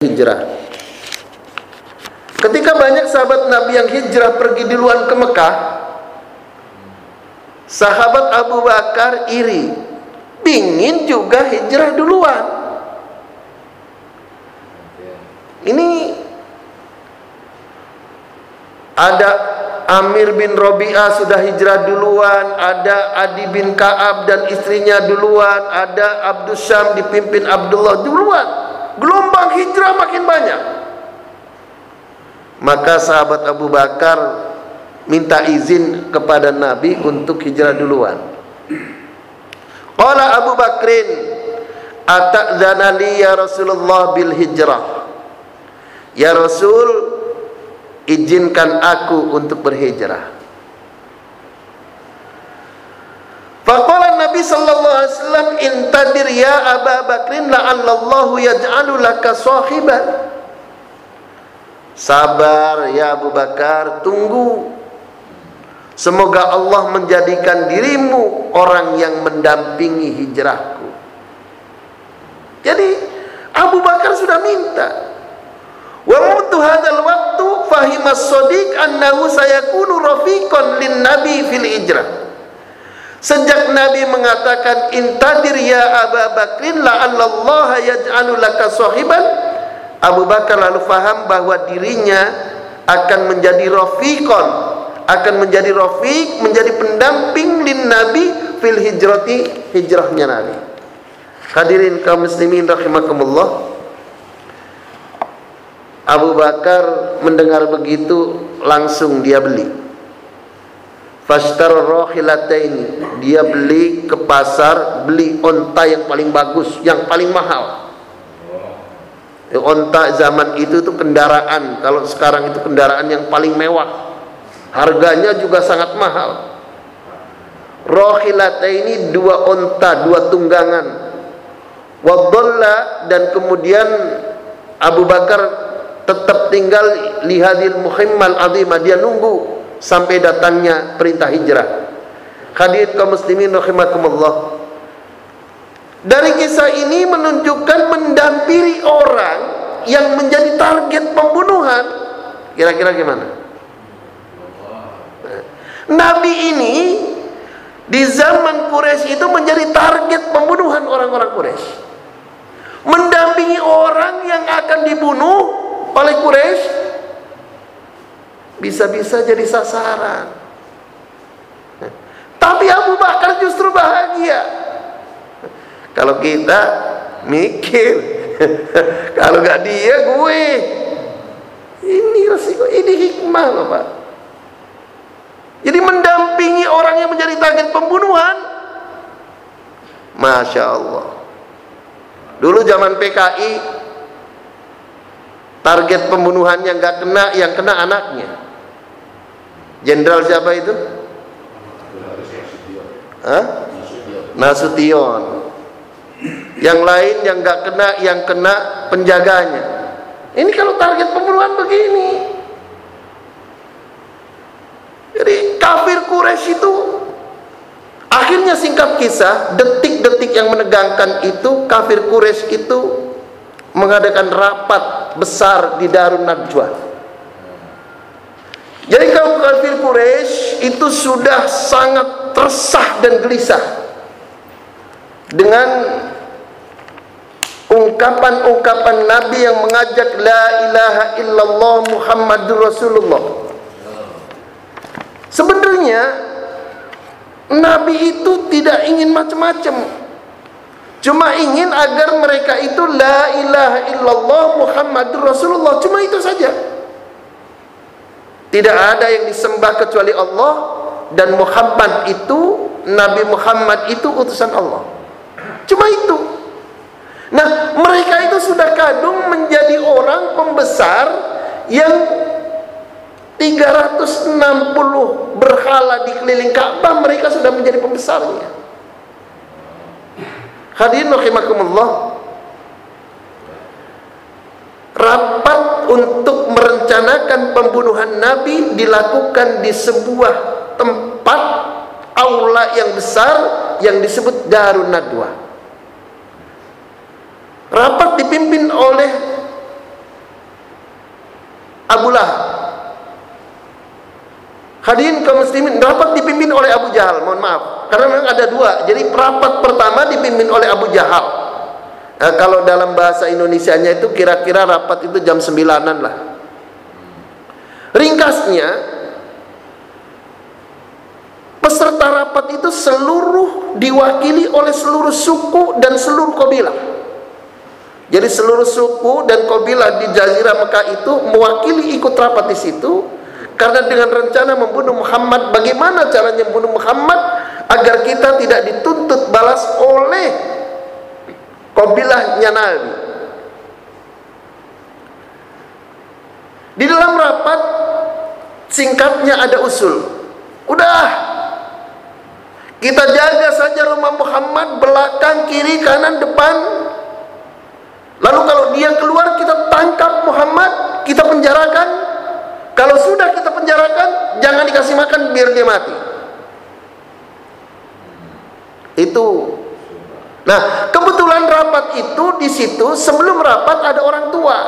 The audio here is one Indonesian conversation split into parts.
hijrah. Ketika banyak sahabat Nabi yang hijrah pergi duluan ke Mekah, sahabat Abu Bakar iri, pingin juga hijrah duluan. Ini ada Amir bin Robi'ah sudah hijrah duluan, ada Adi bin Ka'ab dan istrinya duluan, ada Abdus Syam dipimpin Abdullah duluan. Gelombang hijrah makin banyak. Maka sahabat Abu Bakar minta izin kepada Nabi untuk hijrah duluan. Qala Abu Bakrin atadzana li ya Rasulullah bil hijrah. Ya Rasul, izinkan aku untuk berhijrah. Faqala Nabi sallallahu alaihi wasallam intadir ya Abu Bakrin la'allallahu yaj'alu laka sahiban. Sabar ya Abu Bakar, tunggu. Semoga Allah menjadikan dirimu orang yang mendampingi hijrahku. Jadi Abu Bakar sudah minta. Wa mutu hadzal waktu fahima as-sadiq annahu sayakunu rafiqan lin nabi fil hijrah. Sejak Nabi mengatakan intadir ya Abu Bakrin la'allallaha yaj'alu laka sahiban Abu Bakar lalu faham bahwa dirinya akan menjadi rafiqon, akan menjadi rafiq, menjadi pendamping lin Nabi fil hijrati, hijrahnya Nabi. Hadirin kaum muslimin rahimakumullah. Abu Bakar mendengar begitu langsung dia beli. Fashtar rohilataini dia beli ke pasar beli onta yang paling bagus, yang paling mahal Onta zaman itu itu kendaraan. Kalau sekarang itu kendaraan yang paling mewah. Harganya juga sangat mahal. Rohilata ini dua onta, dua tunggangan. Wadalla dan kemudian Abu Bakar tetap tinggal lihadil muhimmal azimah. Dia nunggu sampai datangnya perintah hijrah. Hadir kaum muslimin rahimakumullah. Dari kisah ini menunjukkan mendampiri orang yang menjadi target pembunuhan. Kira-kira gimana? Nabi ini di zaman Quraisy itu menjadi target pembunuhan orang-orang Quraisy. Mendampingi orang yang akan dibunuh oleh Quraisy bisa-bisa jadi sasaran. Tapi Abu Bakar justru bahagia kalau kita mikir, kalau nggak dia gue, ini resiko, ini hikmah loh pak. Jadi mendampingi orang yang menjadi target pembunuhan, masya Allah. Dulu zaman PKI, target pembunuhan yang nggak kena, yang kena anaknya. Jenderal siapa itu? Hah? Nasution yang lain yang nggak kena yang kena penjaganya ini kalau target pembunuhan begini jadi kafir Quraisy itu akhirnya singkat kisah detik-detik yang menegangkan itu kafir Quraisy itu mengadakan rapat besar di Darun Najwa jadi kaum kafir Quraisy itu sudah sangat resah dan gelisah dengan ungkapan-ungkapan Nabi yang mengajak la ilaha illallah Muhammadur Rasulullah. Sebenarnya Nabi itu tidak ingin macam-macam. Cuma ingin agar mereka itu la ilaha illallah Muhammadur Rasulullah. Cuma itu saja. Tidak ada yang disembah kecuali Allah dan Muhammad itu Nabi Muhammad itu utusan Allah. Cuma itu. Nah, mereka itu sudah kadung menjadi orang pembesar yang 360 berhala di keliling Ka'bah mereka sudah menjadi pembesarnya. Hadirin rahimakumullah. Rapat untuk merencanakan pembunuhan Nabi dilakukan di sebuah tempat aula yang besar yang disebut Darun Nadwa. Rapat dipimpin oleh Abu Lahab. Hadirin kaum muslimin, rapat dipimpin oleh Abu Jahal, mohon maaf. Karena memang ada dua. Jadi rapat pertama dipimpin oleh Abu Jahal. Nah, kalau dalam bahasa Indonesianya itu kira-kira rapat itu jam sembilanan lah. Ringkasnya, peserta rapat itu seluruh diwakili oleh seluruh suku dan seluruh kabilah. Jadi seluruh suku dan kabilah di Jazirah Mekah itu mewakili ikut rapat di situ karena dengan rencana membunuh Muhammad, bagaimana caranya membunuh Muhammad agar kita tidak dituntut balas oleh kabilahnya Nabi. Di dalam rapat singkatnya ada usul. Udah. Kita jaga saja rumah Muhammad belakang, kiri, kanan, depan. Lalu kalau dia keluar kita tangkap Muhammad, kita penjarakan, kalau sudah kita penjarakan, jangan dikasih makan biar dia mati. Itu. Nah, kebetulan rapat itu di situ sebelum rapat ada orang tua.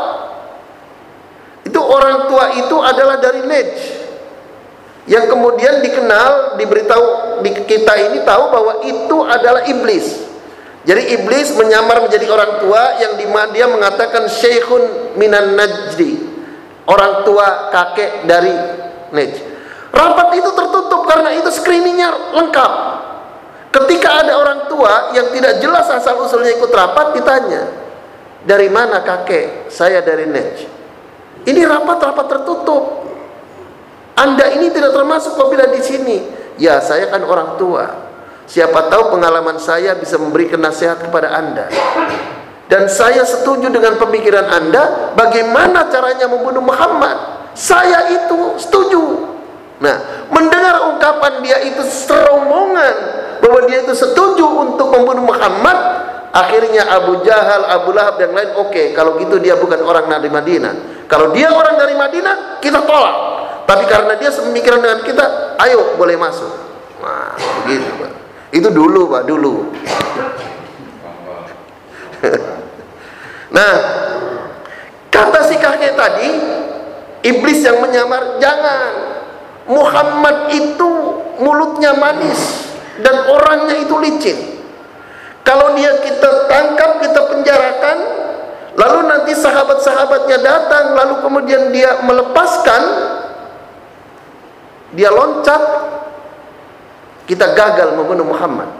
Itu orang tua itu adalah dari Nej. Yang kemudian dikenal, diberitahu di kita ini tahu bahwa itu adalah iblis. Jadi iblis menyamar menjadi orang tua yang dia mengatakan Syekhun minan Najdi orang tua kakek dari Nej. Rapat itu tertutup karena itu screeningnya lengkap. Ketika ada orang tua yang tidak jelas asal usulnya ikut rapat ditanya, dari mana kakek? Saya dari Nej. Ini rapat-rapat tertutup. Anda ini tidak termasuk apabila di sini. Ya, saya kan orang tua. Siapa tahu pengalaman saya bisa memberikan nasihat kepada Anda. Dan saya setuju dengan pemikiran Anda bagaimana caranya membunuh Muhammad. Saya itu setuju. Nah, mendengar ungkapan dia itu serombongan bahwa dia itu setuju untuk membunuh Muhammad, akhirnya Abu Jahal, Abu Lahab dan lain oke, okay, kalau gitu dia bukan orang dari Madinah. Kalau dia orang dari Madinah, kita tolak. Tapi karena dia semikiran dengan kita, ayo boleh masuk. Nah, begitu, Pak. Itu dulu, Pak, dulu. Nah, kata si kakek tadi, iblis yang menyamar, jangan. Muhammad itu mulutnya manis dan orangnya itu licin. Kalau dia kita tangkap, kita penjarakan, lalu nanti sahabat-sahabatnya datang, lalu kemudian dia melepaskan, dia loncat, kita gagal membunuh Muhammad.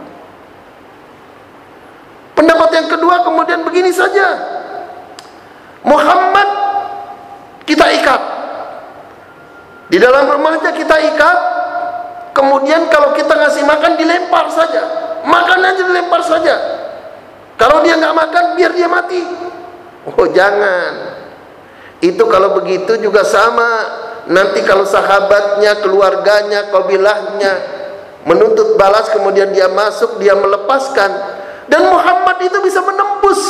Pendapat yang kedua kemudian begini saja. Muhammad kita ikat. Di dalam rumahnya kita ikat. Kemudian kalau kita ngasih makan dilempar saja. Makan aja dilempar saja. Kalau dia nggak makan biar dia mati. Oh jangan. Itu kalau begitu juga sama. Nanti kalau sahabatnya, keluarganya, kabilahnya menuntut balas kemudian dia masuk, dia melepaskan dan Muhammad itu bisa menembus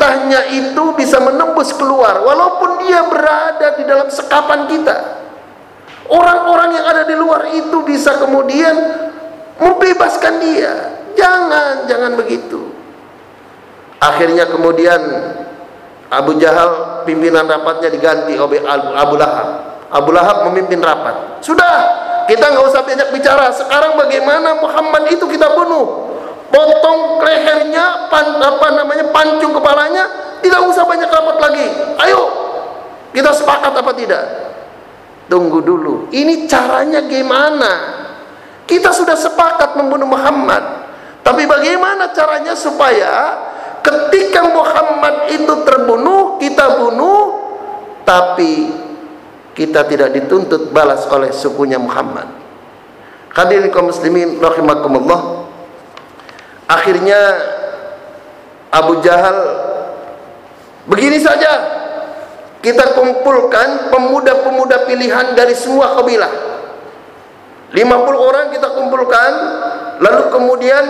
perintahnya itu bisa menembus keluar walaupun dia berada di dalam sekapan kita. Orang-orang yang ada di luar itu bisa kemudian membebaskan dia. Jangan jangan begitu. Akhirnya kemudian Abu Jahal pimpinan rapatnya diganti oleh Abu Lahab. Abu Lahab memimpin rapat. Sudah kita nggak usah banyak bicara. Sekarang bagaimana Muhammad itu kita bunuh potong lehernya, pan, apa namanya, pancung kepalanya, tidak usah banyak rapat lagi. Ayo, kita sepakat apa tidak? Tunggu dulu. Ini caranya gimana? Kita sudah sepakat membunuh Muhammad. Tapi bagaimana caranya supaya ketika Muhammad itu terbunuh, kita bunuh, tapi kita tidak dituntut balas oleh sukunya Muhammad. Hadirin kaum muslimin rahimakumullah. Akhirnya Abu Jahal begini saja kita kumpulkan pemuda-pemuda pilihan dari semua kabilah. 50 orang kita kumpulkan lalu kemudian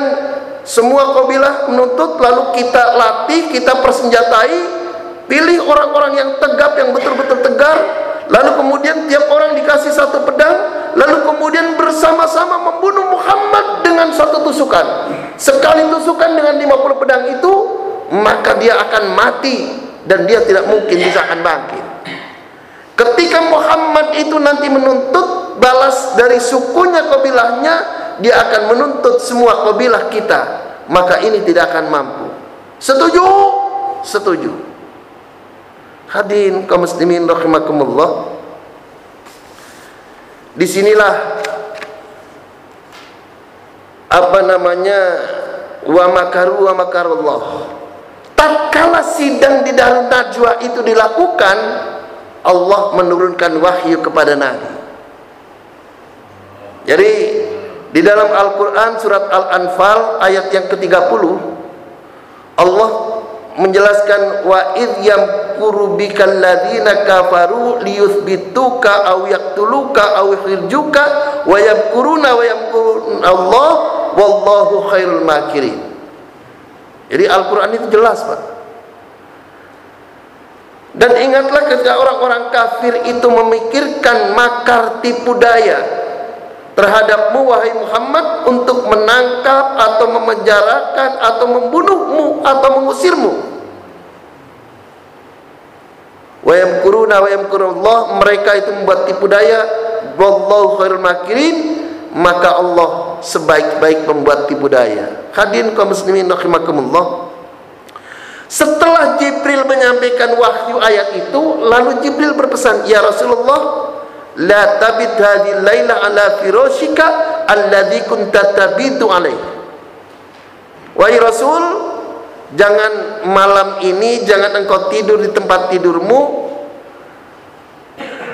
semua kabilah menuntut lalu kita latih kita persenjatai pilih orang-orang yang tegap yang betul-betul tegar lalu kemudian tiap orang dikasih satu pedang lalu kemudian bersama-sama membunuh Muhammad dengan satu tusukan sekali tusukan dengan 50 pedang itu maka dia akan mati dan dia tidak mungkin bisa akan bangkit Ketika Muhammad itu nanti menuntut balas dari sukunya kabilahnya, dia akan menuntut semua kabilah kita. Maka ini tidak akan mampu. Setuju? Setuju. Hadirin kaum muslimin rahimakumullah. Di sinilah apa namanya wa makaru wa makarullah. Tatkala sidang di dalam najwa itu dilakukan, Allah menurunkan wahyu kepada Nabi. Jadi di dalam Al-Qur'an surat Al-Anfal ayat yang ke-30 Allah menjelaskan wa id yamkuru bikal ladzina kafaru liyuthbituka aw yaqtuluka aw yukhrijuka wa yamkuruna wa yamkurun Allah wallahu khairul makirin. Jadi Al-Qur'an itu jelas, Pak. Dan ingatlah ketika orang-orang kafir itu memikirkan makar tipu daya terhadapmu wahai Muhammad untuk menangkap atau memenjarakan atau membunuhmu atau mengusirmu. Wa yamkuruna wa yamkurullah mereka itu membuat tipu daya wallahu khairul makirin maka Allah sebaik-baik membuat tipu daya. Hadirin kaum muslimin rahimakumullah. Setelah Jibril menyampaikan wahyu ayat itu, lalu Jibril berpesan, "Ya Rasulullah, la tabit hadhihi laila ala firashika alladhi kunta tabitu alaih." Wahai Rasul, jangan malam ini jangan engkau tidur di tempat tidurmu.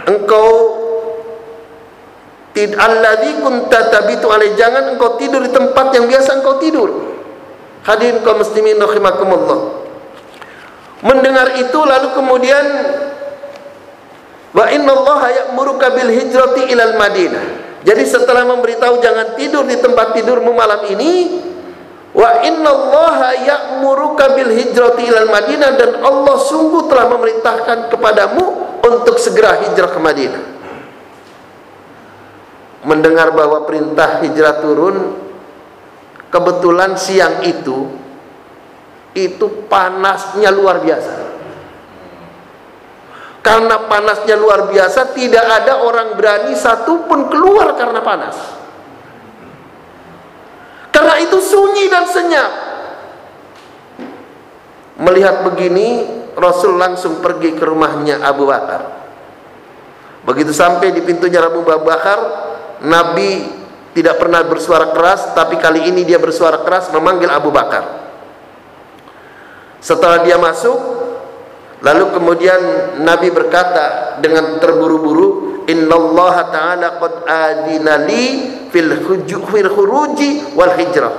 Engkau tid kunta tabitu jangan engkau tidur di tempat yang biasa engkau tidur. Hadirin kaum muslimin rahimakumullah. Mendengar itu lalu kemudian wa innallaha ya'muruka bil hijrati ilal Madinah. Jadi setelah memberitahu jangan tidur di tempat tidurmu malam ini, wa innallaha ya'muruka bil hijrati ilal Madinah dan Allah sungguh telah memerintahkan kepadamu untuk segera hijrah ke Madinah. Mendengar bahwa perintah hijrah turun, kebetulan siang itu itu panasnya luar biasa karena panasnya luar biasa tidak ada orang berani satupun keluar karena panas karena itu sunyi dan senyap. Melihat begini Rasul langsung pergi ke rumahnya Abu Bakar. Begitu sampai di pintunya Abu Bakar Nabi tidak pernah bersuara keras tapi kali ini dia bersuara keras memanggil Abu Bakar. Setelah dia masuk, lalu kemudian Nabi berkata dengan terburu-buru, "Innallaha ta'ala qad adina li fil khuruji wal hijrah."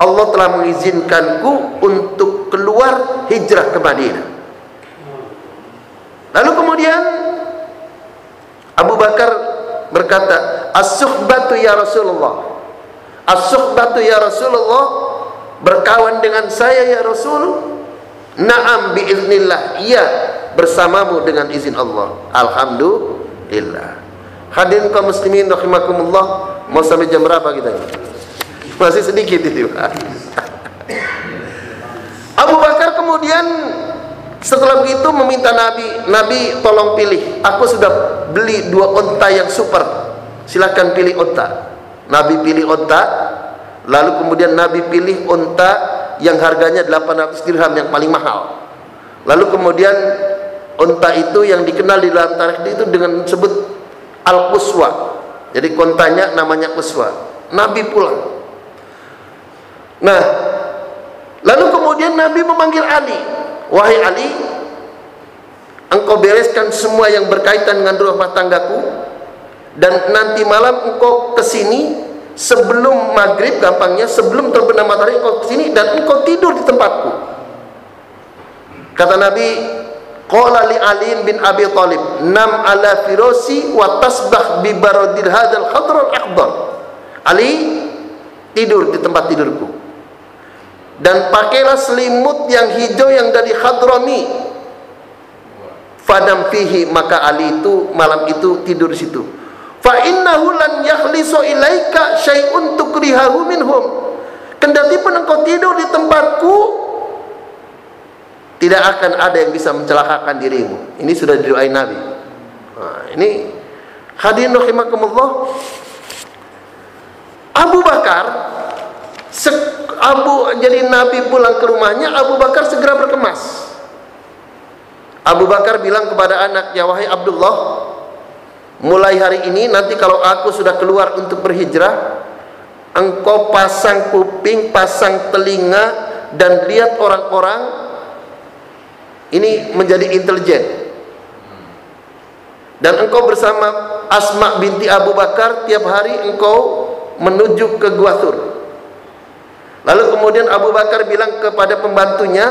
Allah telah mengizinkanku untuk keluar hijrah ke Madinah. Lalu kemudian Abu Bakar berkata, "As-suhbatu ya Rasulullah." As-suhbatu ya Rasulullah berkawan dengan saya ya Rasul Naam biiznillah. Iya bersamamu dengan izin Allah. Alhamdulillah. Hadirin kaum muslimin rahimakumullah. Mau sampai jam berapa kita ini? Masih sedikit itu. Abu Bakar kemudian setelah begitu meminta Nabi, Nabi tolong pilih. Aku sudah beli dua onta yang super. Silakan pilih onta. Nabi pilih onta. Lalu kemudian Nabi pilih onta yang harganya 800 dirham yang paling mahal. Lalu kemudian unta itu yang dikenal di dalam tarikh itu dengan sebut al-quswa. Jadi kontanya namanya quswa. Nabi pulang. Nah, lalu kemudian Nabi memanggil Ali. Wahai Ali, engkau bereskan semua yang berkaitan dengan rumah tanggaku dan nanti malam engkau ke sini sebelum maghrib gampangnya sebelum terbenam matahari engkau sini dan engkau tidur di tempatku. Kata Nabi qala li Ali bin Abi Thalib nam ala firosi wa tasbah bi baradil hadzal khadral akhdar Ali tidur di tempat tidurku. Dan pakailah selimut yang hijau yang dari hadrami fadam fihi maka Ali itu malam itu tidur di situ fa innahu lan yakhlisu ilaika syai'un tukrihahu minhum kendati pun engkau tidur di tempatku tidak akan ada yang bisa mencelakakan dirimu ini sudah didoain Nabi Nah, ini hadirin rahimakumullah. Abu Bakar Abu jadi Nabi pulang ke rumahnya Abu Bakar segera berkemas. Abu Bakar bilang kepada anaknya wahai Abdullah mulai hari ini nanti kalau aku sudah keluar untuk berhijrah engkau pasang kuping, pasang telinga dan lihat orang-orang ini menjadi intelijen. Dan engkau bersama Asma binti Abu Bakar tiap hari engkau menuju ke Gua Tur. Lalu kemudian Abu Bakar bilang kepada pembantunya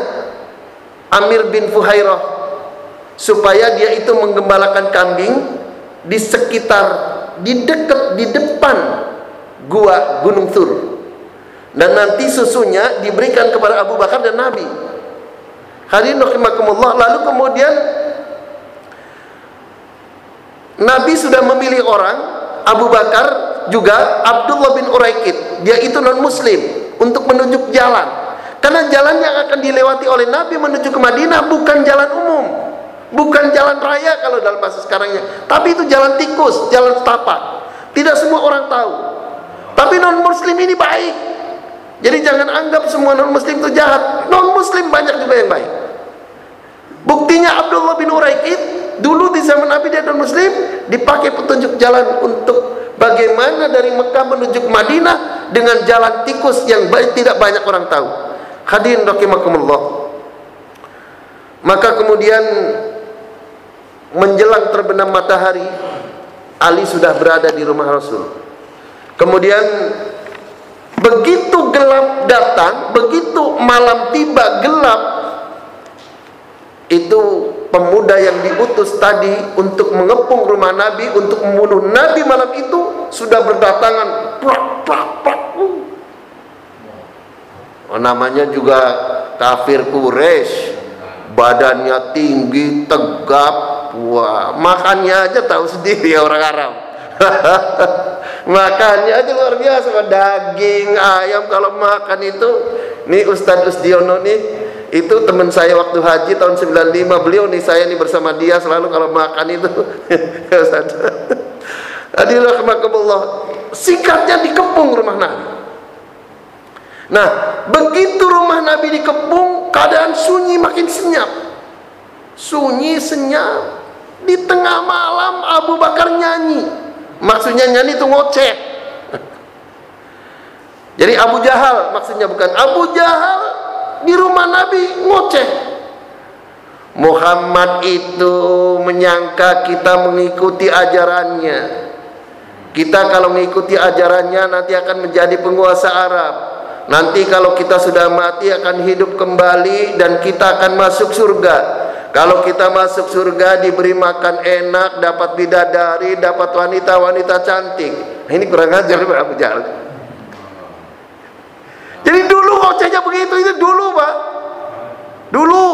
Amir bin Fuhairah supaya dia itu menggembalakan kambing di sekitar di dekat di depan gua Gunung Tur. Dan nanti susunya diberikan kepada Abu Bakar dan Nabi. Hadirin rahimakumullah. Lalu kemudian Nabi sudah memilih orang Abu Bakar juga Abdullah bin Uraikid. Dia itu non muslim untuk menunjuk jalan. Karena jalan yang akan dilewati oleh Nabi menuju ke Madinah bukan jalan umum. Bukan jalan raya kalau dalam bahasa sekarangnya. Tapi itu jalan tikus, jalan setapak. Tidak semua orang tahu. Tapi non muslim ini baik. Jadi jangan anggap semua non muslim itu jahat. Non muslim banyak juga yang baik. Buktinya Abdullah bin Uraikid dulu di zaman Nabi dia non muslim dipakai petunjuk jalan untuk bagaimana dari Mekah menuju ke Madinah dengan jalan tikus yang baik tidak banyak orang tahu. Hadirin rahimakumullah. Maka kemudian menjelang terbenam matahari Ali sudah berada di rumah Rasul. Kemudian begitu gelap datang, begitu malam tiba gelap, itu pemuda yang diutus tadi untuk mengepung rumah Nabi untuk membunuh Nabi malam itu sudah berdatangan prak prak prak oh, namanya juga kafir Quraisy badannya tinggi tegap wah makannya aja tahu sendiri ya orang Arab. Makannya aja luar biasa daging ayam. Kalau makan itu nih Ustadz Usdiono nih itu teman saya waktu haji tahun 95 beliau nih saya nih bersama dia selalu kalau makan itu. Ustadz. Adilahmakumullah singkatnya dikepung rumah Nabi. Nah begitu rumah Nabi dikepung keadaan sunyi makin senyap. Sunyi senyap di tengah malam Abu Bakar nyanyi Maksudnya nyanyi itu ngoceh. Jadi Abu Jahal maksudnya bukan Abu Jahal di rumah Nabi ngoceh. Muhammad itu menyangka kita mengikuti ajarannya. Kita kalau mengikuti ajarannya nanti akan menjadi penguasa Arab. Nanti kalau kita sudah mati akan hidup kembali dan kita akan masuk surga. Kalau kita masuk surga diberi makan enak, dapat bidadari, dapat wanita-wanita cantik. Nah, ini kurang ajar Abu Jahal. Jadi dulu ngocehnya begitu itu dulu, Pak. Dulu.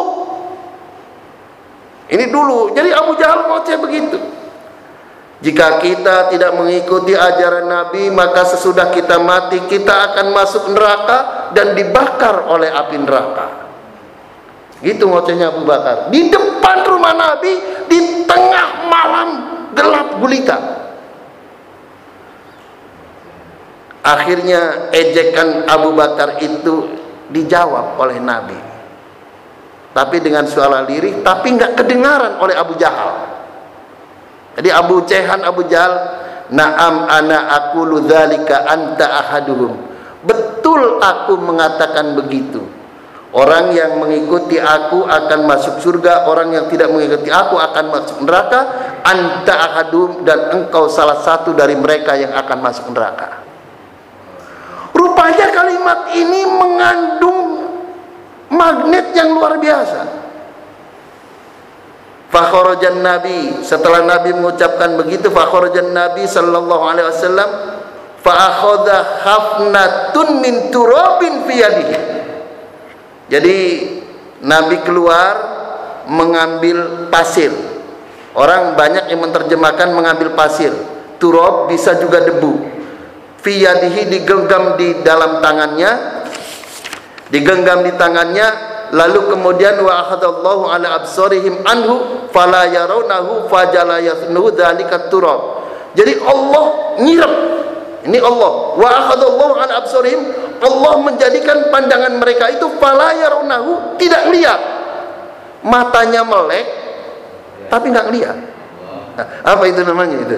Ini dulu. Jadi Abu Jahal ngoceh begitu. Jika kita tidak mengikuti ajaran Nabi, maka sesudah kita mati kita akan masuk neraka dan dibakar oleh api neraka. Gitu ngocehnya Abu Bakar. Di depan rumah Nabi, di tengah malam gelap gulita. Akhirnya ejekan Abu Bakar itu dijawab oleh Nabi. Tapi dengan suara lirih, tapi nggak kedengaran oleh Abu Jahal. Jadi Abu Cehan, Abu Jahal, Naam ana aku ludzalika anta ahaduhum. Betul aku mengatakan begitu Orang yang mengikuti aku akan masuk surga, orang yang tidak mengikuti aku akan masuk neraka. Anta ahadum dan engkau salah satu dari mereka yang akan masuk neraka. Rupanya kalimat ini mengandung magnet yang luar biasa. Fakharajan Nabi setelah Nabi mengucapkan begitu fakharajan Nabi sallallahu alaihi wasallam fa akhadha hafnatun min turabin fi yadihi jadi Nabi keluar mengambil pasir. Orang banyak yang menerjemahkan mengambil pasir. Turab bisa juga debu. Fiyadihi digenggam di dalam tangannya. Digenggam di tangannya lalu kemudian wa akhadallahu ala absarihim anhu fala yarawnahu fajala yasnuhu dzalika turab jadi Allah nyirap ini Allah wa akhadallahu ala absarihim Allah menjadikan pandangan mereka itu fala yarawnahu tidak lihat. Matanya melek tapi nggak lihat. Nah, apa itu namanya itu?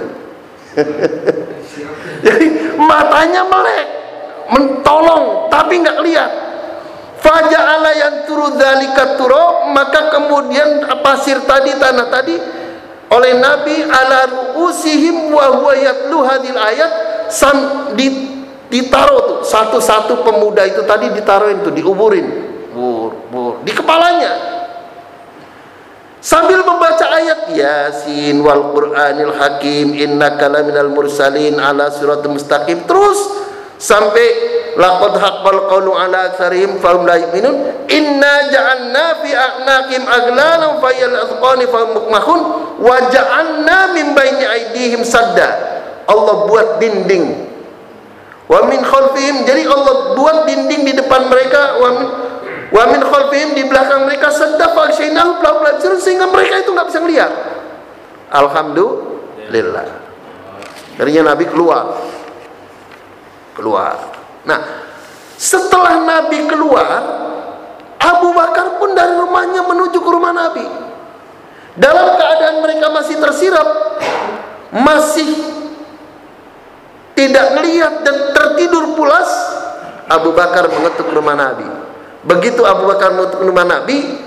Jadi matanya melek mentolong tapi nggak lihat. Faja'ala yang turu dzalika maka kemudian pasir tadi tanah tadi oleh Nabi ala ru'usihim wa huwa yatlu hadil ayat sam, di, ditaruh tuh satu-satu pemuda itu tadi ditaruhin tuh diuburin bur bur di kepalanya. Sambil membaca ayat Yasin wal Qur'anil Hakim innaka laminal mursalin ala siratal mustaqim. Terus sampai laqad haqqal qawlu ala aktharihim fahum la yu'minun. Inna ja'alna fi a'naqim aglalan fayal azqani fahum mukmahun wa ja'alna min baini aydihim sadda. Allah buat dinding wa min jadi Allah buat dinding di depan mereka wa min wa min di belakang mereka sadda fa syainahu sehingga mereka itu enggak bisa melihat alhamdulillah darinya Nabi keluar keluar. Nah, setelah Nabi keluar, Abu Bakar pun dari rumahnya menuju ke rumah Nabi. Dalam keadaan mereka masih tersirap, masih tidak melihat dan tertidur pulas, Abu Bakar mengetuk rumah Nabi. Begitu Abu Bakar mengetuk rumah Nabi,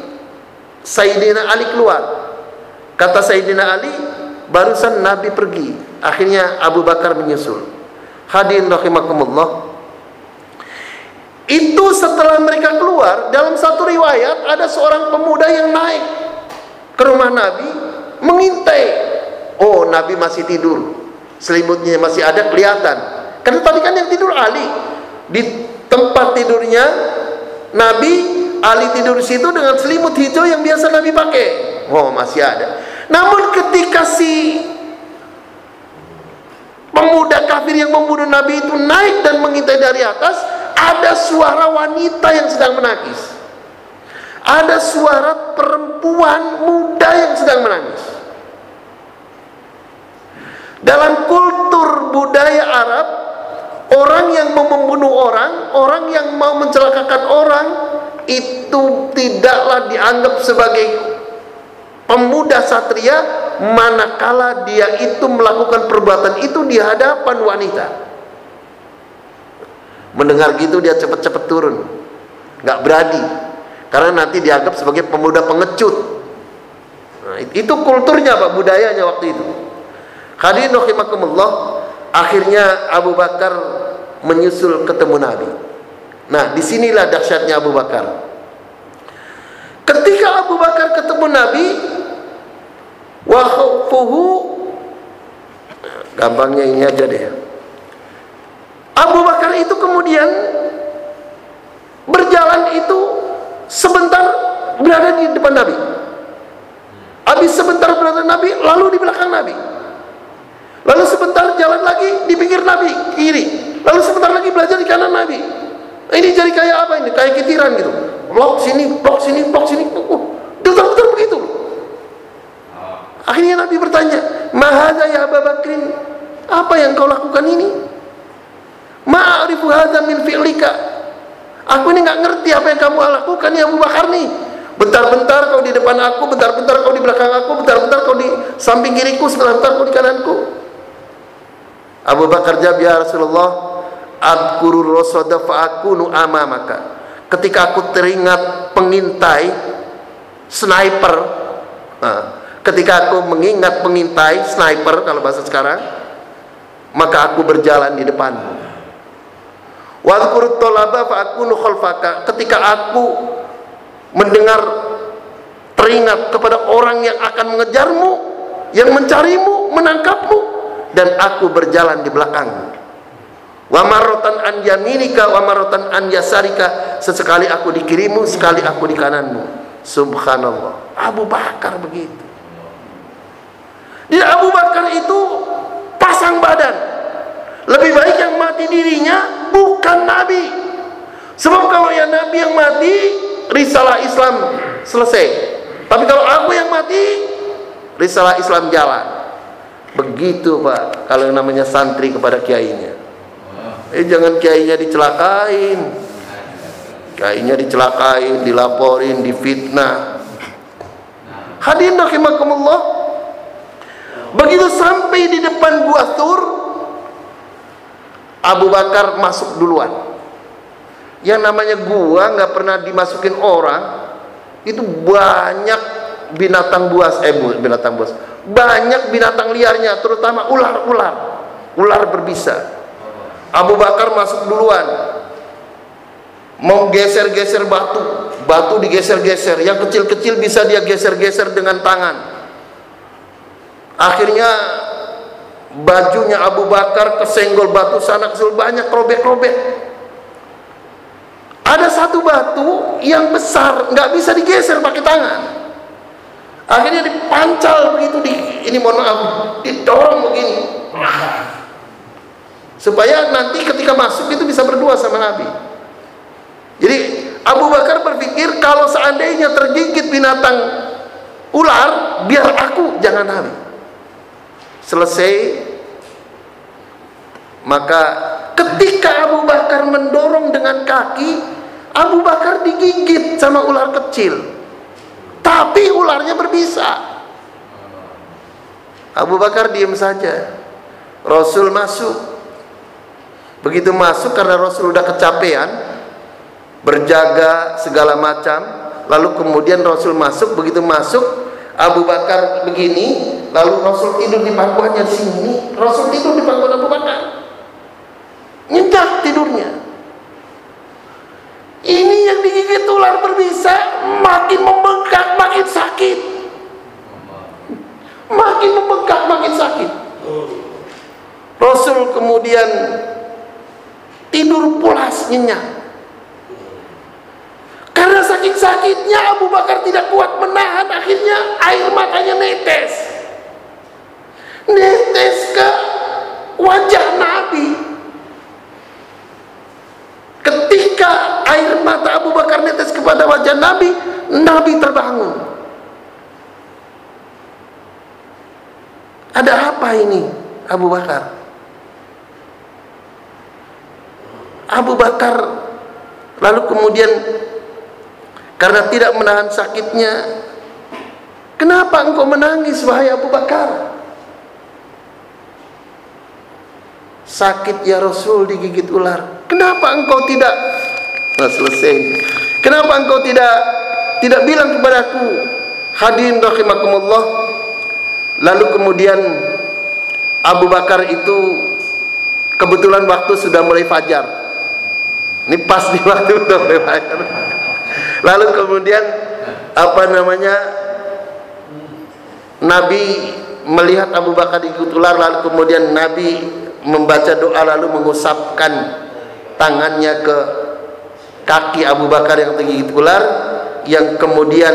Sayyidina Ali keluar. Kata Sayyidina Ali, barusan Nabi pergi. Akhirnya Abu Bakar menyusul. Hadirin rahimakumullah. Itu setelah mereka keluar, dalam satu riwayat ada seorang pemuda yang naik ke rumah Nabi mengintai. Oh, Nabi masih tidur. Selimutnya masih ada kelihatan. Karena tadi kan yang tidur Ali. Di tempat tidurnya Nabi Ali tidur di situ dengan selimut hijau yang biasa Nabi pakai. Oh, masih ada. Namun ketika si pemuda kafir yang membunuh Nabi itu naik dan mengintai dari atas, ada suara wanita yang sedang menangis. Ada suara perempuan muda yang sedang menangis. Dalam kultur budaya Arab, orang yang mau membunuh orang, orang yang mau mencelakakan orang, itu tidaklah dianggap sebagai pemuda satria manakala dia itu melakukan perbuatan itu di hadapan wanita. Mendengar gitu dia cepat-cepat turun. nggak berani. Karena nanti dianggap sebagai pemuda pengecut. Nah, itu kulturnya Pak, budayanya waktu itu. Hadirin rahimakumullah, akhirnya Abu Bakar menyusul ketemu Nabi. Nah, di sinilah dahsyatnya Abu Bakar. Ketika Abu Bakar ketemu Nabi, wa gampangnya ini aja deh Abu Bakar itu kemudian berjalan itu sebentar berada di depan Nabi habis sebentar berada Nabi lalu di belakang Nabi lalu sebentar jalan lagi di pinggir Nabi kiri lalu sebentar lagi belajar di kanan Nabi ini jadi kayak apa ini kayak kitiran gitu blok sini blok sini blok sini uh, putar-putar begitu Akhirnya Nabi bertanya, "Mahadha ya Abu Bakrin? Apa yang kau lakukan ini?" Ma'arifu hadza min fi'lika. Aku ini nggak ngerti apa yang kamu lakukan ya Abu Bakar nih. Bentar-bentar kau di depan aku, bentar-bentar kau di belakang aku, bentar-bentar kau di samping kiriku, sebentar kau di kananku. Abu Bakar jawab, "Ya Rasulullah, adkurur rasada fa akunu amamaka." Ketika aku teringat pengintai sniper, nah, Ketika aku mengingat pengintai sniper kalau bahasa sekarang, maka aku berjalan di depanmu. Wadhkur tolaba fa akunu khalfaka. Ketika aku mendengar teringat kepada orang yang akan mengejarmu, yang mencarimu, menangkapmu dan aku berjalan di belakangmu. Wa marotan an yaminika wa marotan. Sesekali aku di kirimu, sekali aku di kananmu. Subhanallah. Abu Bakar begitu. Di Abu Bakar itu pasang badan. Lebih baik yang mati dirinya bukan Nabi. Sebab kalau yang Nabi yang mati, risalah Islam selesai. Tapi kalau aku yang mati, risalah Islam jalan. Begitu Pak, kalau yang namanya santri kepada kiainya. Eh jangan kiainya dicelakain. Kiainya dicelakain, dilaporin, difitnah. Hadirin rahimakumullah. Begitu sampai di depan gua Tur, Abu Bakar masuk duluan. Yang namanya gua nggak pernah dimasukin orang, itu banyak binatang buas, eh binatang buas, banyak binatang liarnya, terutama ular-ular, ular berbisa. Abu Bakar masuk duluan, mau geser-geser batu, batu digeser-geser, yang kecil-kecil bisa dia geser-geser dengan tangan Akhirnya bajunya Abu Bakar kesenggol batu sana kesul banyak robek-robek. Ada satu batu yang besar nggak bisa digeser pakai tangan. Akhirnya dipancal begitu di ini mohon maaf didorong begini. Supaya nanti ketika masuk itu bisa berdua sama Nabi. Jadi Abu Bakar berpikir kalau seandainya tergigit binatang ular, biar aku jangan Nabi selesai maka ketika Abu Bakar mendorong dengan kaki Abu Bakar digigit sama ular kecil tapi ularnya berbisa. Abu Bakar diam saja. Rasul masuk. Begitu masuk karena Rasul sudah kecapean berjaga segala macam lalu kemudian Rasul masuk begitu masuk Abu Bakar begini lalu Rasul tidur di pangkuannya sini Rasul tidur di pangkuan Abu Bakar. Nyenyak tidurnya ini yang digigit ular berbisa makin membengkak makin sakit. Makin membengkak makin sakit. Rasul kemudian tidur pulas nyenyak. Karena saking sakitnya Abu Bakar tidak kuat menahan akhirnya air matanya netes. Netes ke wajah Nabi. Ketika air mata Abu Bakar netes kepada wajah Nabi Nabi terbangun. Ada apa ini Abu Bakar? Abu Bakar lalu kemudian karena tidak menahan sakitnya kenapa engkau menangis wahai Abu Bakar? Sakit ya Rasul digigit ular. Kenapa engkau tidak nah, selesai. Kenapa engkau tidak tidak bilang kepadaku hadirin rahimakumullah. Lalu kemudian Abu Bakar itu kebetulan waktu sudah mulai fajar. Ini pas di waktu sudah mulai fajar. Lalu kemudian apa namanya Nabi melihat Abu Bakar digigit ular lalu kemudian Nabi membaca doa lalu mengusapkan tangannya ke kaki Abu Bakar yang tinggi ular yang kemudian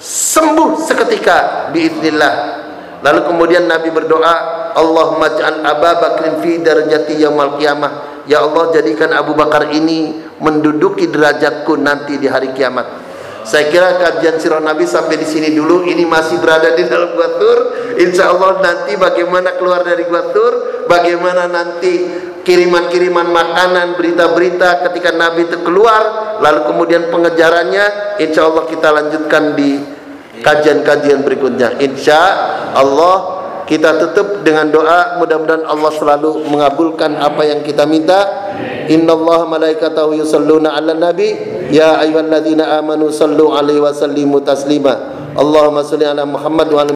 sembuh seketika biiznillah. Lalu kemudian Nabi berdoa Allahumma ja'al Abu Bakrin fi darajati yaumil qiyamah. Ya Allah jadikan Abu Bakar ini menduduki derajatku nanti di hari kiamat saya kira kajian sirah Nabi sampai di sini dulu. Ini masih berada di dalam gua tur. Insya Allah nanti bagaimana keluar dari gua tur, bagaimana nanti kiriman-kiriman makanan, berita-berita ketika Nabi itu keluar, lalu kemudian pengejarannya, insya Allah kita lanjutkan di kajian-kajian berikutnya. Insya Allah kita tutup dengan doa mudah-mudahan Allah selalu mengabulkan apa yang kita minta. Innallaha malaikatahu yusalluna 'alan nabi. Ya ayyuhalladzina amanu sallu alaihi wa sallimu taslima. Allahumma shalli ala Muhammad wa